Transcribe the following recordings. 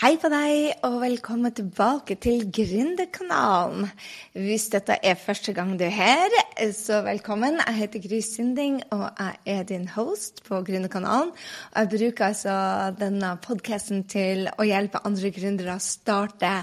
Hei på deg, og velkommen tilbake til Gründerkanalen. Hvis dette er første gang du er her, så velkommen. Jeg heter Gry Sinding, og jeg er din host på Gründerkanalen. Jeg bruker altså denne podkasten til å hjelpe andre gründere å starte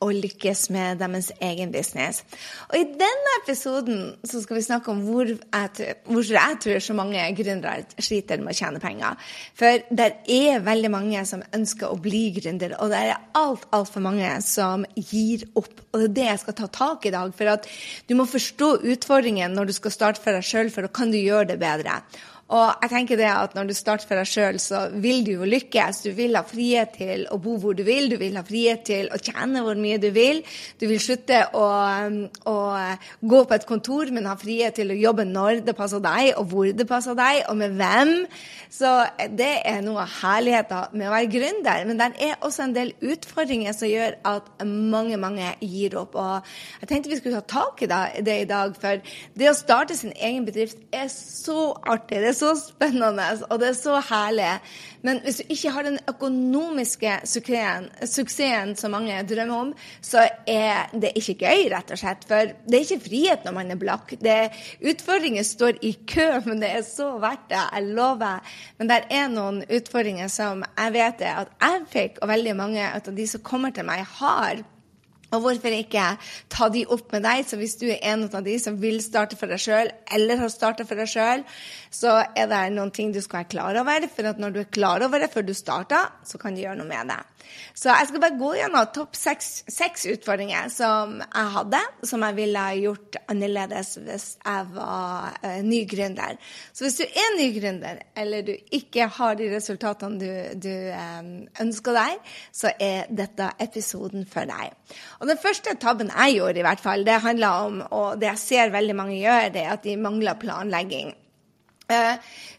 og lykkes med deres egen business. Og i denne episoden så skal vi snakke om hvor jeg, hvor jeg tror så mange gründere sliter med å tjene penger. For det er veldig mange som ønsker å bli gründer og det er alt, altfor mange som gir opp. Og det er det jeg skal ta tak i i dag. For at du må forstå utfordringen når du skal starte for deg sjøl, for da kan du gjøre det bedre. Og jeg tenker det at når du starter for deg sjøl, så vil du jo lykkes. Du vil ha frihet til å bo hvor du vil, du vil ha frihet til å tjene hvor mye du vil. Du vil slutte å, å gå på et kontor, men ha frihet til å jobbe når det passer deg, og hvor det passer deg, og med hvem. Så det er noe av herligheten med å være gründer. Men det er også en del utfordringer som gjør at mange, mange gir opp. Og jeg tenkte vi skulle ta tak i det i dag, for det å starte sin egen bedrift er så artig. Det er så spennende, og det er så herlig. Men hvis du ikke har den økonomiske suksessen, suksessen som mange drømmer om, så er det ikke gøy, rett og slett. For det er ikke frihet når man er blakk. Det, utfordringer står i kø, men det er så verdt det. Jeg lover. Men det er noen utfordringer som jeg vet er at jeg fikk, og veldig mange av de som kommer til meg, har. Og hvorfor ikke ta de opp med deg? Så hvis du er en av de som vil starte for deg sjøl, eller har starta for deg sjøl, så er det noen ting du skal være klar over. For når du er klar over det før du starter, så kan du gjøre noe med det. Så jeg skal bare gå gjennom topp seks, utfordringer som jeg hadde, som jeg ville gjort annerledes hvis jeg var uh, ny gründer. Så hvis du er ny gründer, eller du ikke har de resultatene du, du um, ønsker deg, så er dette episoden for deg. Og Den første tabben jeg gjorde, i hvert fall, det handler om, og det jeg ser veldig mange gjør, det er at de mangler planlegging. Eh,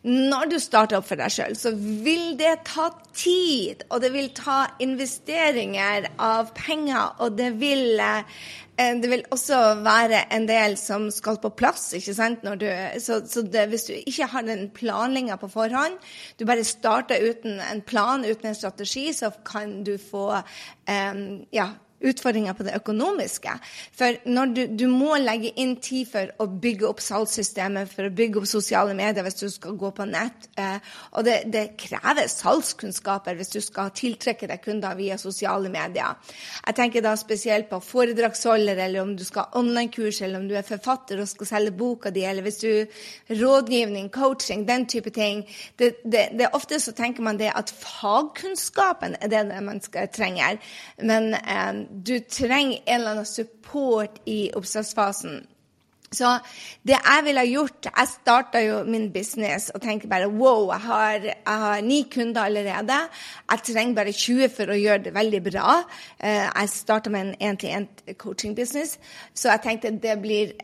når du starter opp for deg sjøl, så vil det ta tid, og det vil ta investeringer av penger, og det vil, eh, det vil også være en del som skal på plass. ikke sant? Du, så, så det, hvis du ikke har den planlegginga på forhånd, du bare starter uten en plan, uten en strategi, så kan du få um, ja, utfordringer på det økonomiske. For når du, du, må legge inn tid for å bygge opp salgssystemet, for å bygge opp sosiale medier hvis du skal gå på nett. Eh, og det, det, krever salgskunnskaper hvis du skal tiltrekke deg kunder via sosiale medier. Jeg tenker da spesielt på foredragsholder, eller om du skal ha online-kurs, eller om du er forfatter og skal selge boka di, eller hvis du rådgivning, coaching, den type ting. Det, det, det Ofte så tenker man det at fagkunnskapen er det man skal, trenger. Men eh, du trenger en eller annen support i oppstartsfasen. Så det jeg ville ha gjort Jeg starta jo min business og tenkte bare wow, jeg har, jeg har ni kunder allerede. Jeg trenger bare 20 for å gjøre det veldig bra. Eh, jeg starta med en én-til-én-coaching-business, så jeg tenkte det blir,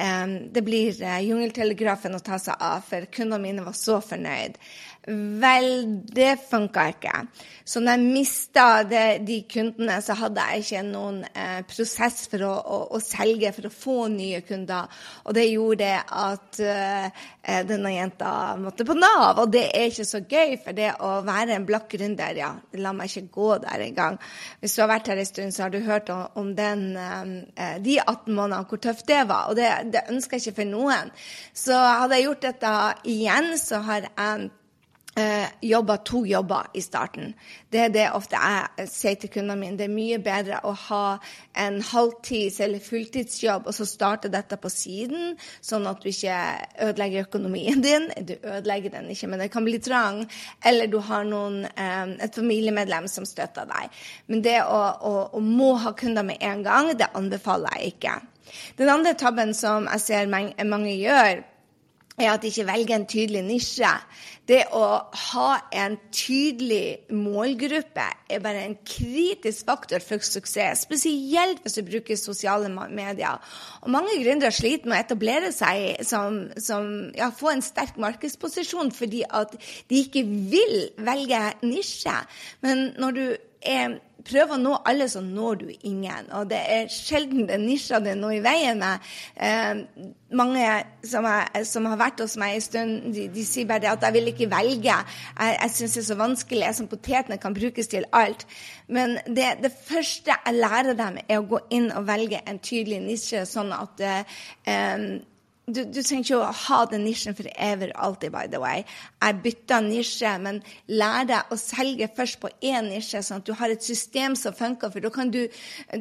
det blir eh, jungeltelegrafen å ta seg av, for kundene mine var så fornøyd. Vel, det funka ikke. Så når jeg mista de kundene, så hadde jeg ikke noen eh, prosess for å, å, å, selge, for å få nye kunder. Og det gjorde at eh, denne jenta måtte på Nav, og det er ikke så gøy. For det å være en blakk gründer, ja, la meg ikke gå der engang. Hvis du har vært her en stund, så har du hørt om, den, eh, de 18 månedene, hvor tøft det var. Og det, det ønsker jeg ikke for noen. Så hadde jeg gjort dette igjen, så har jeg eh, jobba to jobber i starten. Det er det ofte jeg sier til kundene mine. Det er mye bedre å ha en halvtids- eller fulltidsjobb og så starte dette på siden, sånn at du ikke ødelegger økonomien din. Du ødelegger den ikke, men det kan bli trang. Eller du har noen, eh, et familiemedlem som støtter deg. Men det å, å, å må ha kunder med en gang, det anbefaler jeg ikke. Den andre tabben som jeg ser mange gjør, er at de ikke velger en tydelig nisje. Det å ha en tydelig målgruppe er bare en kritisk faktor for suksess, spesielt hvis du bruker sosiale medier. Og mange gründere sliter med å etablere seg som, som ja, få en sterk markedsposisjon fordi at de ikke vil velge nisje. Men når du er prøv å nå alle, så når du ingen. Og det er sjelden den nisja det er noe i veien med. Eh, mange som, er, som, har vært hos meg en stund, de, de, sier bare at jeg vil ikke velge. Jeg, jeg syns det er så vanskelig. Jeg som potetene kan brukes til alt. Men det, det, første jeg lærer dem, er å gå inn og velge en tydelig nisje, sånn at eh, du, du, trenger ikke å ha den nisjen for ever alltid, by the way. Jeg bytta nisje, men lær deg å selge først på én nisje, sånn at du har et system som funker. For da kan du,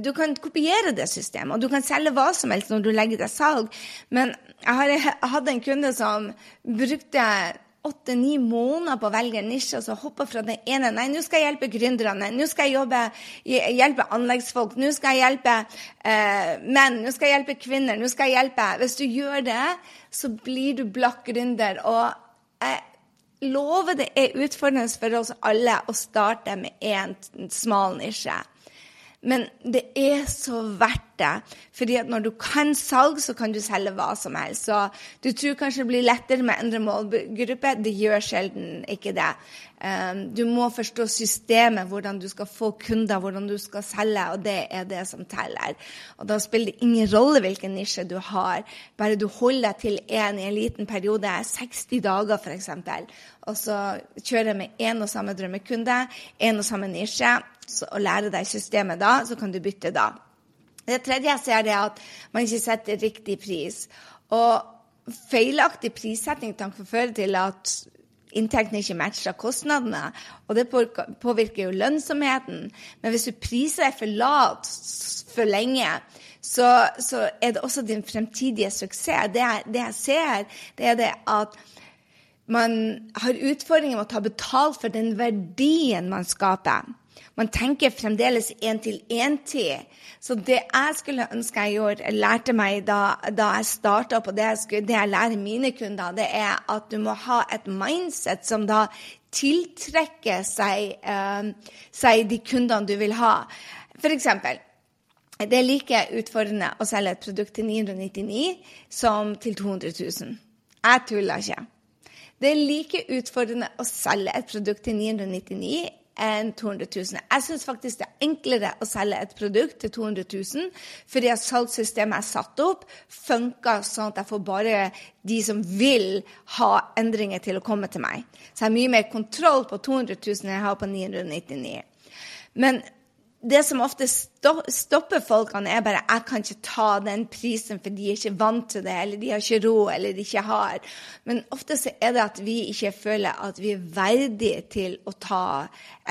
du kan kopiere det systemet, og du kan selge hva som helst når du legger det salg. Men jeg, jeg hadde en kunde som brukte åtte-ni måneder på å velge en nisje, og så hoppe fra det ene Nei, nå skal jeg hjelpe gründerne. Nå skal jeg jobbe, hjelpe anleggsfolk. Nå skal jeg hjelpe eh, menn. Nå skal jeg hjelpe kvinner. Nå skal jeg hjelpe Hvis du gjør det, så blir du blakk gründer. Og jeg lover det er utfordrende for oss alle å starte med én smal nisje. Men det er så verdt det. fordi at når du kan salg, så kan du selge hva som helst. Så du tror kanskje det blir lettere med endre målgruppe. Det gjør sjelden ikke det. Um, du må forstå systemet, hvordan du skal få kunder, hvordan du skal selge, og det er det som teller. Og da spiller det ingen rolle hvilken nisje du har. Bare du holder deg til én i en liten periode, 60 dager f.eks., og så kjører med én og samme drømmekunde, én og samme nisje, og lærer deg systemet da, så kan du bytte da. Det tredje jeg ser, er at man ikke setter riktig pris. Og feilaktig prissetting kan føre til at inntektene ikke matcher kostnadene. Og det påvirker jo lønnsomheten. Men hvis du priser deg for lavt for lenge, så, så, er det også din fremtidige suksess. Det, det jeg ser, det er det at man har utfordringer med å ta betalt for den verdien man skaper. Man tenker fremdeles én-til-én-tid. Så det jeg skulle ønske jeg gjorde, lærte meg da, da jeg starta og det jeg, skulle, det jeg lærer mine kunder, det er at du må ha et mindset som da tiltrekker seg, eh, seg de kundene du vil ha. For eksempel, det er like utfordrende å selge et produkt til 999 som til 200 000. Jeg tuller ikke. Det er like utfordrende å selge et produkt til 999 enn 200 000. Jeg syns faktisk det er enklere å selge et produkt til 200 000, fordi at salgssystemet har satt opp, funker sånn at jeg får bare de som vil ha endringer, til å komme til meg. Så jeg har mye mer kontroll på 200 000 enn jeg har på 999. Men det som ofte stopper folkene, er bare jeg kan ikke ta den prisen, for de er ikke vant til det, eller de har ikke råd, eller de ikke har. Men ofte så er det at vi ikke føler at vi er verdige til å ta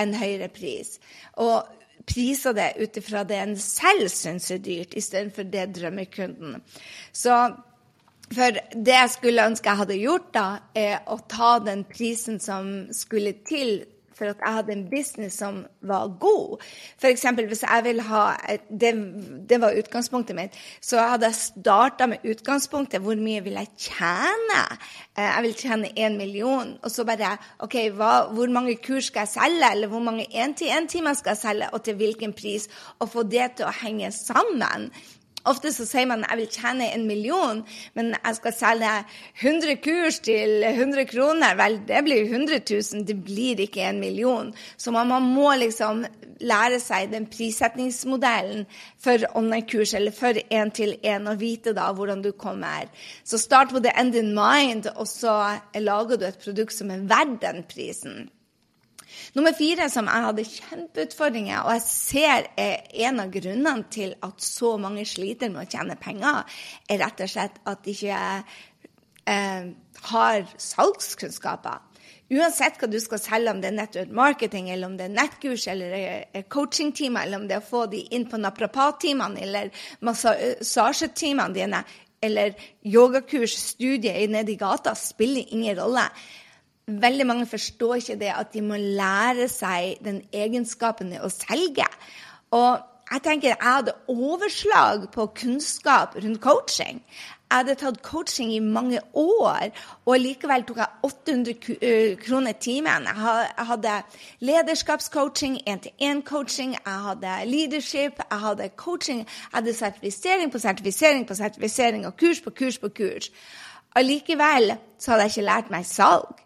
en høyere pris. Og priser det ut ifra det en selv syns er dyrt, istedenfor det drømmekunden. Så for det jeg skulle ønske jeg hadde gjort, da, er å ta den prisen som skulle til for at jeg hadde en business som var god. F.eks. hvis jeg vil ha det, det, var utgangspunktet mitt. Så hadde jeg starta med utgangspunktet hvor mye vil jeg tjene? Eh, jeg vil tjene én million. Og så bare OK, hva, hvor mange kurs skal jeg selge? Eller hvor mange én-til-én-timer skal jeg selge? Og til hvilken pris? Og få det til å henge sammen. Ofte så sier man jeg vil tjene en million, men jeg skal selge 100 kurs til 100 kroner. Vel, det blir 100 000, det blir ikke en million. Så man, man må liksom lære seg den prissetningsmodellen for online-kurs eller for én-til-én, og vite da hvordan du kommer. Så start på the end in mind, og så lager du et produkt som er verdt den prisen. Nummer fire som jeg hadde kjempeutfordringer, og jeg ser er en av grunnene til at så mange sliter med å tjene penger, er rett og slett at de ikke eh, har salgskunnskaper. Uansett hva du skal selge, om det er nettopp marketing, eller om det er nettkurs eller coachingtimer, eller om det er å få de inn på naprapattimene eller massasjetimene dine, eller yogakurs, studie nede i gata, spiller ingen rolle veldig mange forstår ikke det at de må lære seg den egenskapen å selge. Og jeg tenker jeg hadde overslag på kunnskap rundt coaching. Jeg hadde tatt coaching i mange år, og likevel tok jeg 800 kroner timen. Jeg hadde lederskapscoaching, én-til-én-coaching, jeg hadde leadership, jeg hadde coaching, jeg hadde sertifisering på sertifisering på sertifisering og kurs på kurs på kurs. Allikevel så hadde jeg ikke lært meg salg.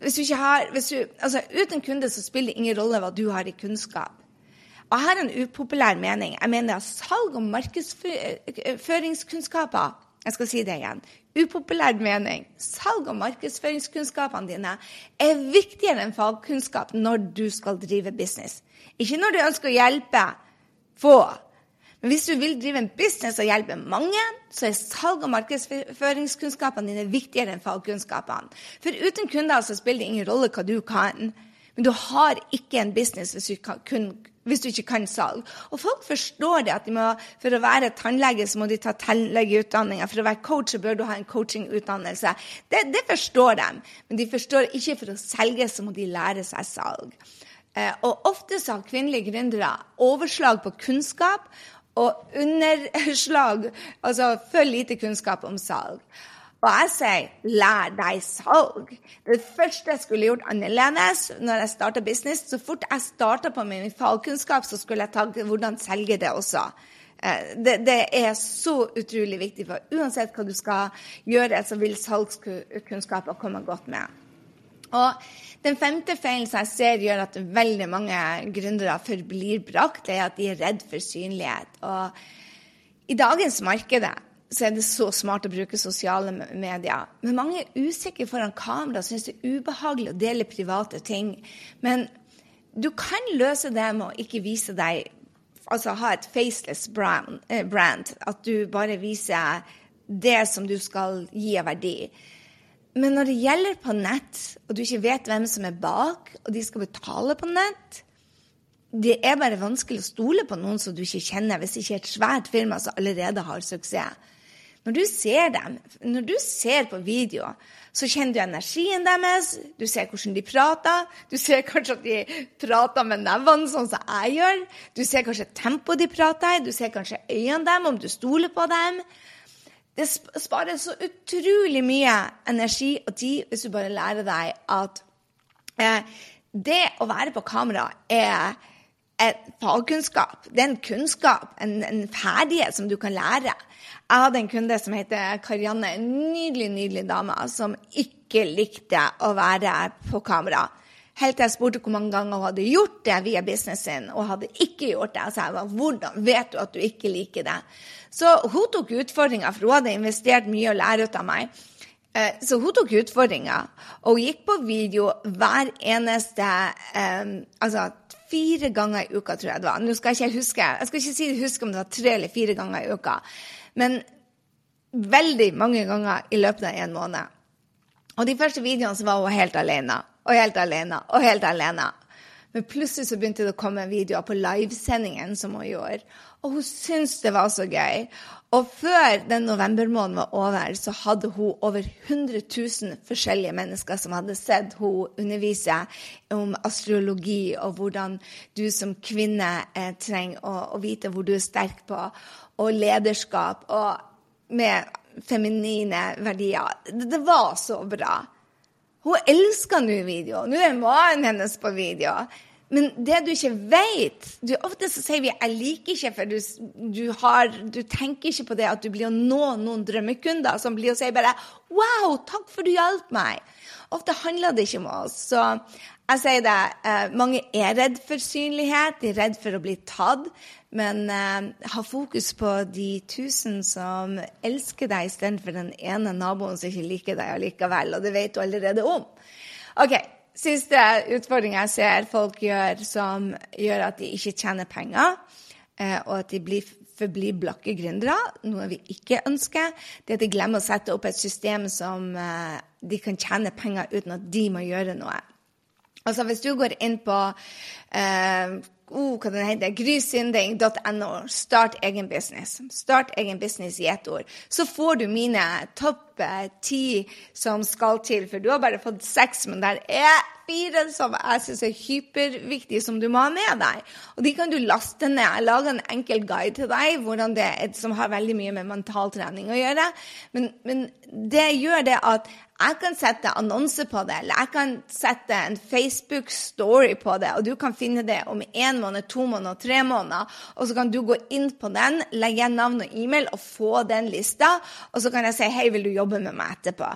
Hvis du ikke har, du, altså Uten kunde så spiller det ingen rolle hva du har i kunnskap. Og jeg har en upopulær mening. Jeg mener at salg- og markedsføringskunnskaper Jeg skal si det igjen. Upopulær mening. Salg- og markedsføringskunnskapene dine er viktigere enn fagkunnskap når du skal drive business. Ikke når du ønsker å hjelpe få. Hvis du vil drive en business og hjelpe mange, så er salg- og markedsføringskunnskapene dine viktigere enn fagkunnskapene. For uten kunder så spiller det ingen rolle hva du kan. Men du har ikke en business hvis du, kun, hvis du ikke kan salg. Og folk forstår det at må, for å være tannlege så må de ta tannlegeutdanninga. For å være coach så bør du ha en coachingutdannelse. Det, det forstår de. Men de forstår ikke for å selge så må de lære seg salg. Eh, og ofte så har kvinnelige gründere overslag på kunnskap og underslag, altså for lite kunnskap om salg. Og jeg sier lær deg salg. Det første jeg skulle gjort annerledes når jeg starta business Så fort jeg starta på min fagkunnskap, så skulle jeg ta hvordan selge det også. Eh, det, det, er så utrolig viktig, for uansett hva du skal gjøre, så vil salgskunnskaper komme godt med. Og den femte feilen som jeg ser gjør at veldig mange gründere forblir brakt, er at de er redd for synlighet. Og i dagens marked så er det så smart å bruke sosiale medier. Men mange er usikre foran kamera og syns det er ubehagelig å dele private ting. Men du kan løse det med å ikke vise deg Altså ha et faceless brand, eh. At du bare viser det som du skal gi av verdi. Men når det gjelder på nett, og du ikke vet hvem som er bak, og de skal betale på nett Det er bare vanskelig å stole på noen som du ikke kjenner, hvis det ikke er et svært firma som allerede har suksess. Når du ser dem, når du ser på video, så kjenner du energien deres, du ser hvordan de prater, du ser kanskje at de prater med nevene, sånn som jeg gjør, du ser kanskje tempoet de prater i, du ser kanskje øynene dem, om du stoler på dem. Det sparer så utrolig mye energi og tid hvis du bare lærer deg at eh, det å være på kamera er et fagkunnskap. Det er en kunnskap, en, en, ferdighet som du kan lære. Jeg hadde en kunde som heter Karianne, en nydelig, nydelig dame, som ikke likte å være på kamera. Helt til jeg spurte hvor mange ganger hun hadde gjort det via businessen og hadde ikke gjort det. Så jeg sa hvordan vet du at du ikke liker det? Så hun tok utfordringa, for hun hadde investert mye lære ut av meg. Eh, så hun tok utfordringa, og hun gikk på video hver eneste um, Altså fire ganger i uka, tror jeg det var. Nå skal jeg ikke huske jeg skal ikke si huske om det var tre eller fire ganger i uka, men veldig mange ganger i løpet av en måned. Og de første videoene så var hun helt alene, og helt alene, og helt alene. Men plutselig så begynte det å komme videoer på livesendingen som hun gjorde. Og hun syntes det var så gøy. Og før den novembermåneden var over, så hadde hun over 100 000 forskjellige mennesker som hadde sett hun undervise om astrologi og hvordan du som kvinne eh, trenger å, å, vite hvor du er sterk på, og lederskap og med feminine verdier. Det, det var så bra. Hun elsker nå video. Nå er mannen hennes på video. Men det du ikke du, Ofte så sier vi 'jeg liker ikke', for du, du, har, du, tenker ikke på det at du blir å nå noen drømmekunder som blir å si bare 'wow, takk for du hjalp meg'. Ofte handler det ikke om oss. Så jeg sier det, eh, mange er redd for synlighet, de er redd for å bli tatt. Men eh, ha fokus på de tusen som elsker deg, istedenfor den ene naboen som ikke liker deg allikevel. Og det vet du allerede om. Ok, Siste utfordring jeg ser folk gjør som gjør at de ikke tjener penger, eh, og at de blir, forblir blakke gründere, noe vi ikke ønsker, det er at de glemmer å sette opp et system som de kan tjene penger uten at de må gjøre noe. Altså Hvis du går inn på eh, oh, hva den heter, grysynding.no. Start egen business. Start egen business i ett ord. Så får du mine topp eh, ti som skal til, for du har bare fått seks, men der er fire som jeg syns er hyperviktige, som du må ha med deg. Og de kan du laste ned. Jeg lager en enkel guide til deg det, som har veldig mye med mentaltrening å gjøre. Men, men det gjør det at jeg kan sette annonse på det, eller jeg kan sette en Facebook-story på det, og du kan finne det om én måned, to måneder, tre måneder. Og så kan du gå inn på den, legge igjen navn og e-mail og få den lista. Og så kan jeg si 'Hei, vil du jobbe med meg etterpå?'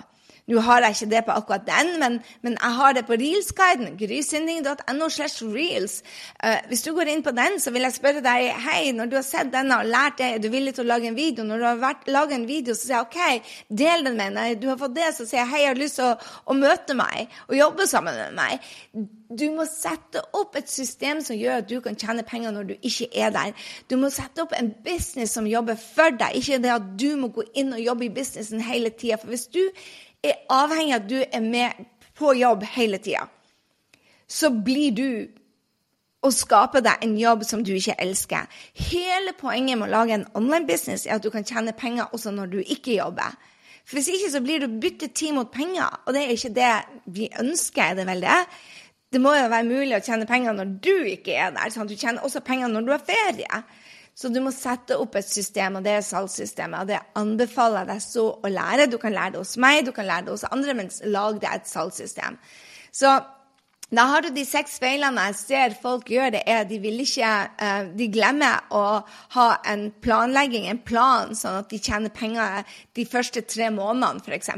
Nå har jeg ikke det på akkurat den, men, men jeg har det på Reelsguiden. Grysynding.no slash reels. Uh, hvis du går inn på den, så vil jeg spørre deg hei, når du har sett denne og lært det, er du villig til å lage en video? Når du har vært, laget en video, så sier jeg OK, del den med meg. Du har fått det, så sier jeg hei, jeg har lyst til å, å møte meg og jobbe sammen med meg. Du må sette opp et system som gjør at du kan tjene penger når du ikke er der. Du må sette opp en business som jobber for deg, ikke det at du må gå inn og jobbe i businessen hele tida. For hvis du er avhengig av at du er med på jobb hele tida, så blir du å skape deg en jobb som du ikke elsker. Hele poenget med å lage en online business er at du kan tjene penger også når du ikke jobber. For Hvis ikke så blir du byttet tid mot penger, og det er ikke det vi ønsker. er det vel det? Det må jo være mulig å tjene penger når du ikke er der. sånn at Du tjener også penger når du har ferie. Så du må sette opp et system, og det er salgssystemet. Og det anbefaler jeg deg så å lære. Du kan lære det hos meg, du kan lære det hos andre, men lag deg et salgssystem. Så da har du de seks feilene jeg ser folk gjør. det er De vil ikke, uh, de glemmer å ha en planlegging, en plan, sånn at de tjener penger de første tre månedene, f.eks.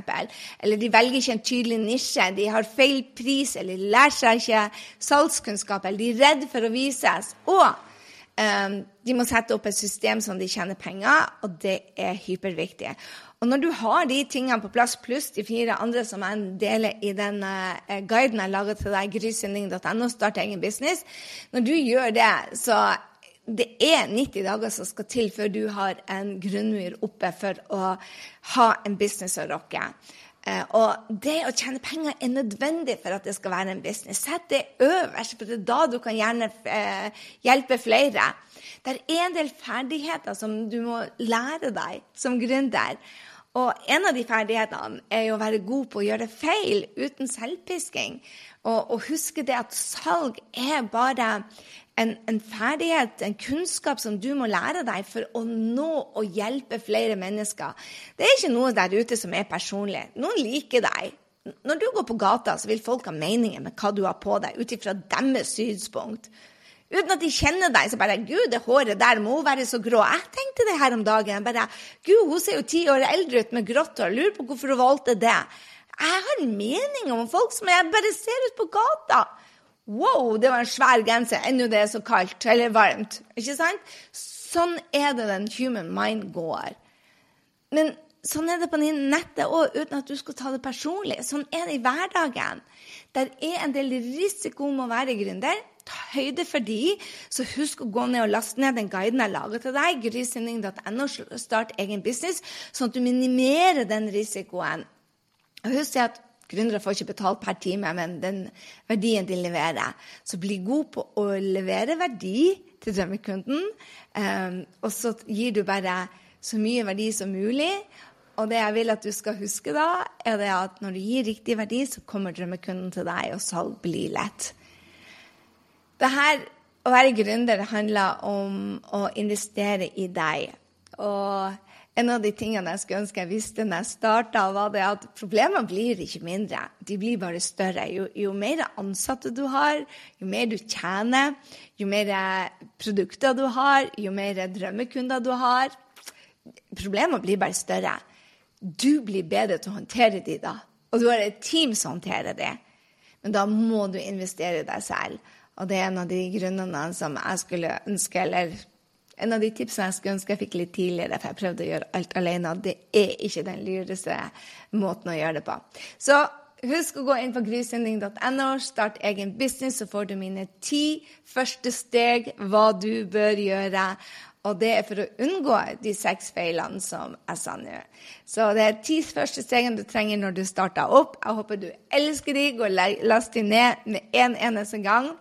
Eller de velger ikke en tydelig nisje. De har feil pris, eller de lærer seg ikke salgskunnskap, eller de er redd for å vises. Og um, de må sette opp et system som de tjener penger, og det er hyperviktig. Og når du har de tingene på plass, pluss de fire andre som jeg deler i den uh, guiden jeg lager til deg, grysynding.no, start egen business Når du gjør det, så det er 90 dager som skal til før du har en grunnmur oppe for å ha en business å rocke. Uh, og det å tjene penger er nødvendig for at det skal være en business. Sett det øverst, for det er da du kan gjerne uh, hjelpe flere. Det er en del ferdigheter som du må lære deg som gründer. Og en av de ferdighetene er jo å være god på å gjøre feil uten selvpisking. Og, og huske det at salg er bare en, en, ferdighet, en kunnskap som du må lære deg for å nå og hjelpe flere mennesker. Det er ikke noe der ute som er personlig. Noen liker deg. Når du går på gata, så vil folk ha meninger med hva du har på deg, ut ifra deres synspunkt. Uten at de kjenner deg, så bare Gud, det håret der må være så grå. Jeg tenkte det her om dagen. bare, Gud, hun ser jo ti år eldre ut med grått hår. Lurer på hvorfor hun valgte det. Jeg har en mening om folk som jeg bare ser ut på gata. Wow, det var en svær genser. Ennå det er så kaldt eller varmt. Ikke sant? Sånn er det den human mind går. Men sånn er det på nettet òg, uten at du skal ta det personlig. Sånn er det i hverdagen. Der er en del risiko med å være gründer høyde for de, så husk å gå ned og laste ned den guiden jeg lager til deg, grysynding.no, start egen business, sånn at du minimerer den risikoen. Og husk at gründere får ikke betalt per time, men den verdien de leverer. Så bli god på å levere verdi til drømmekunden, um, og så gir du bare så mye verdi som mulig. Og det jeg vil at du skal huske da, er at når du gir riktig verdi, så kommer drømmekunden til deg, og salg blir lett. Det her, å være gründer handler om å investere i deg. Og en av de tingene jeg skulle ønske jeg visste når jeg starta, var det at problemene blir ikke mindre. De blir bare større. Jo, jo, mer ansatte du har, jo mer du tjener, jo mer produkter du har, jo mer drømmekunder du har Problemene blir bare større. Du blir bedre til å håndtere de da. Og du har et team som håndterer det. Men da må du investere i deg selv. Og det er en av de grunnene som jeg skulle ønske, eller en av de tipsene jeg skulle ønske jeg fikk litt tidligere, for jeg prøvde å gjøre alt alene. Det er ikke den lureste måten å gjøre det på. Så husk å gå inn på grysynding.no, start egen business, så får du mine ti første steg hva du bør gjøre. Og det er for å unngå de seks feilene som jeg sa nå. Så det er ti første stegene du trenger når du starter opp. Jeg håper du elsker de. Gå og last de ned med en eneste gang.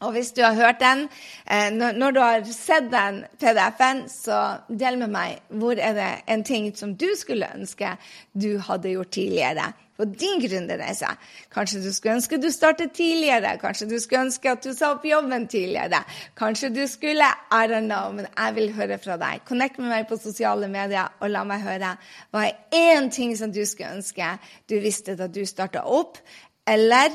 Og hvis du har hørt den, eh, når du har sett den PDF-en, så del med meg hvor er det en ting som du skulle ønske du hadde gjort tidligere på din gründerreise. Kanskje du skulle ønske du startet tidligere, kanskje du skulle ønske at du sa opp jobben tidligere. Kanskje du skulle I don't know, men jeg vil høre fra deg. Connect med meg på sosiale medier og la meg høre hva er én ting som du skulle ønske du visste da du starta opp, eller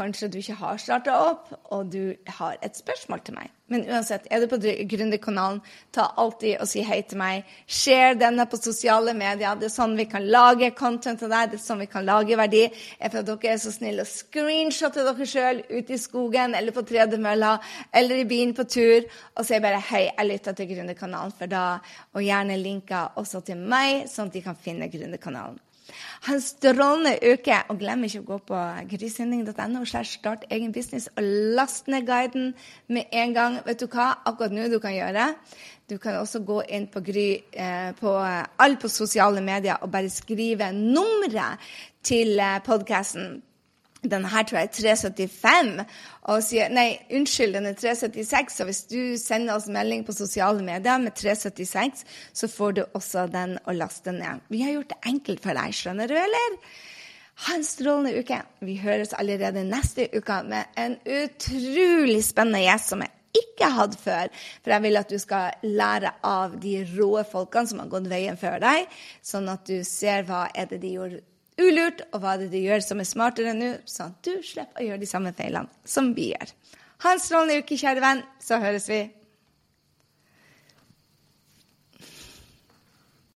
kanskje du ikke har starta opp, og du har et spørsmål til meg. Men uansett, er du på Gründerkanalen, ta alltid og si hei til meg. Share denne på sosiale medier. Det er sånn vi kan lage content til deg. Det er sånn vi kan lage verdi. Er for at dere er så snille å screenshotte dere sjøl ute i skogen eller på tredemølla eller i bilen på tur og si bare hei, jeg lytter til Gründerkanalen for da, og gjerne linker også til meg, sånn at de kan finne Gründerkanalen. Ha en strålende uke, og glem ikke å gå på grysynding.no start egen business og last ned guiden med en gang. Vet du hva? Akkurat nå du kan gjøre? Du kan også gå inn på Gry eh, på alle på sosiale medier og bare skrive nummeret til eh, podkasten den her tror jeg er 375. Og sier nei, unnskyld, den er 376. Så hvis du sender oss melding på sosiale medier med 376, så får du også den å laste ned. Vi har gjort det enkelt for deg, skjønner du, eller? Ha en strålende uke. Vi høres allerede neste uke med en utrolig spennende gjest som jeg ikke hadde før. For jeg vil at du skal lære av de rå folkene som har gått veien før deg, sånn at du ser hva er det de gjorde ulurt, og hva er det du gjør som er smartere enn nå, sånn at du slipper å gjøre de samme feilene som vi gjør. Ha en strålende uke, kjære venn, så høres vi.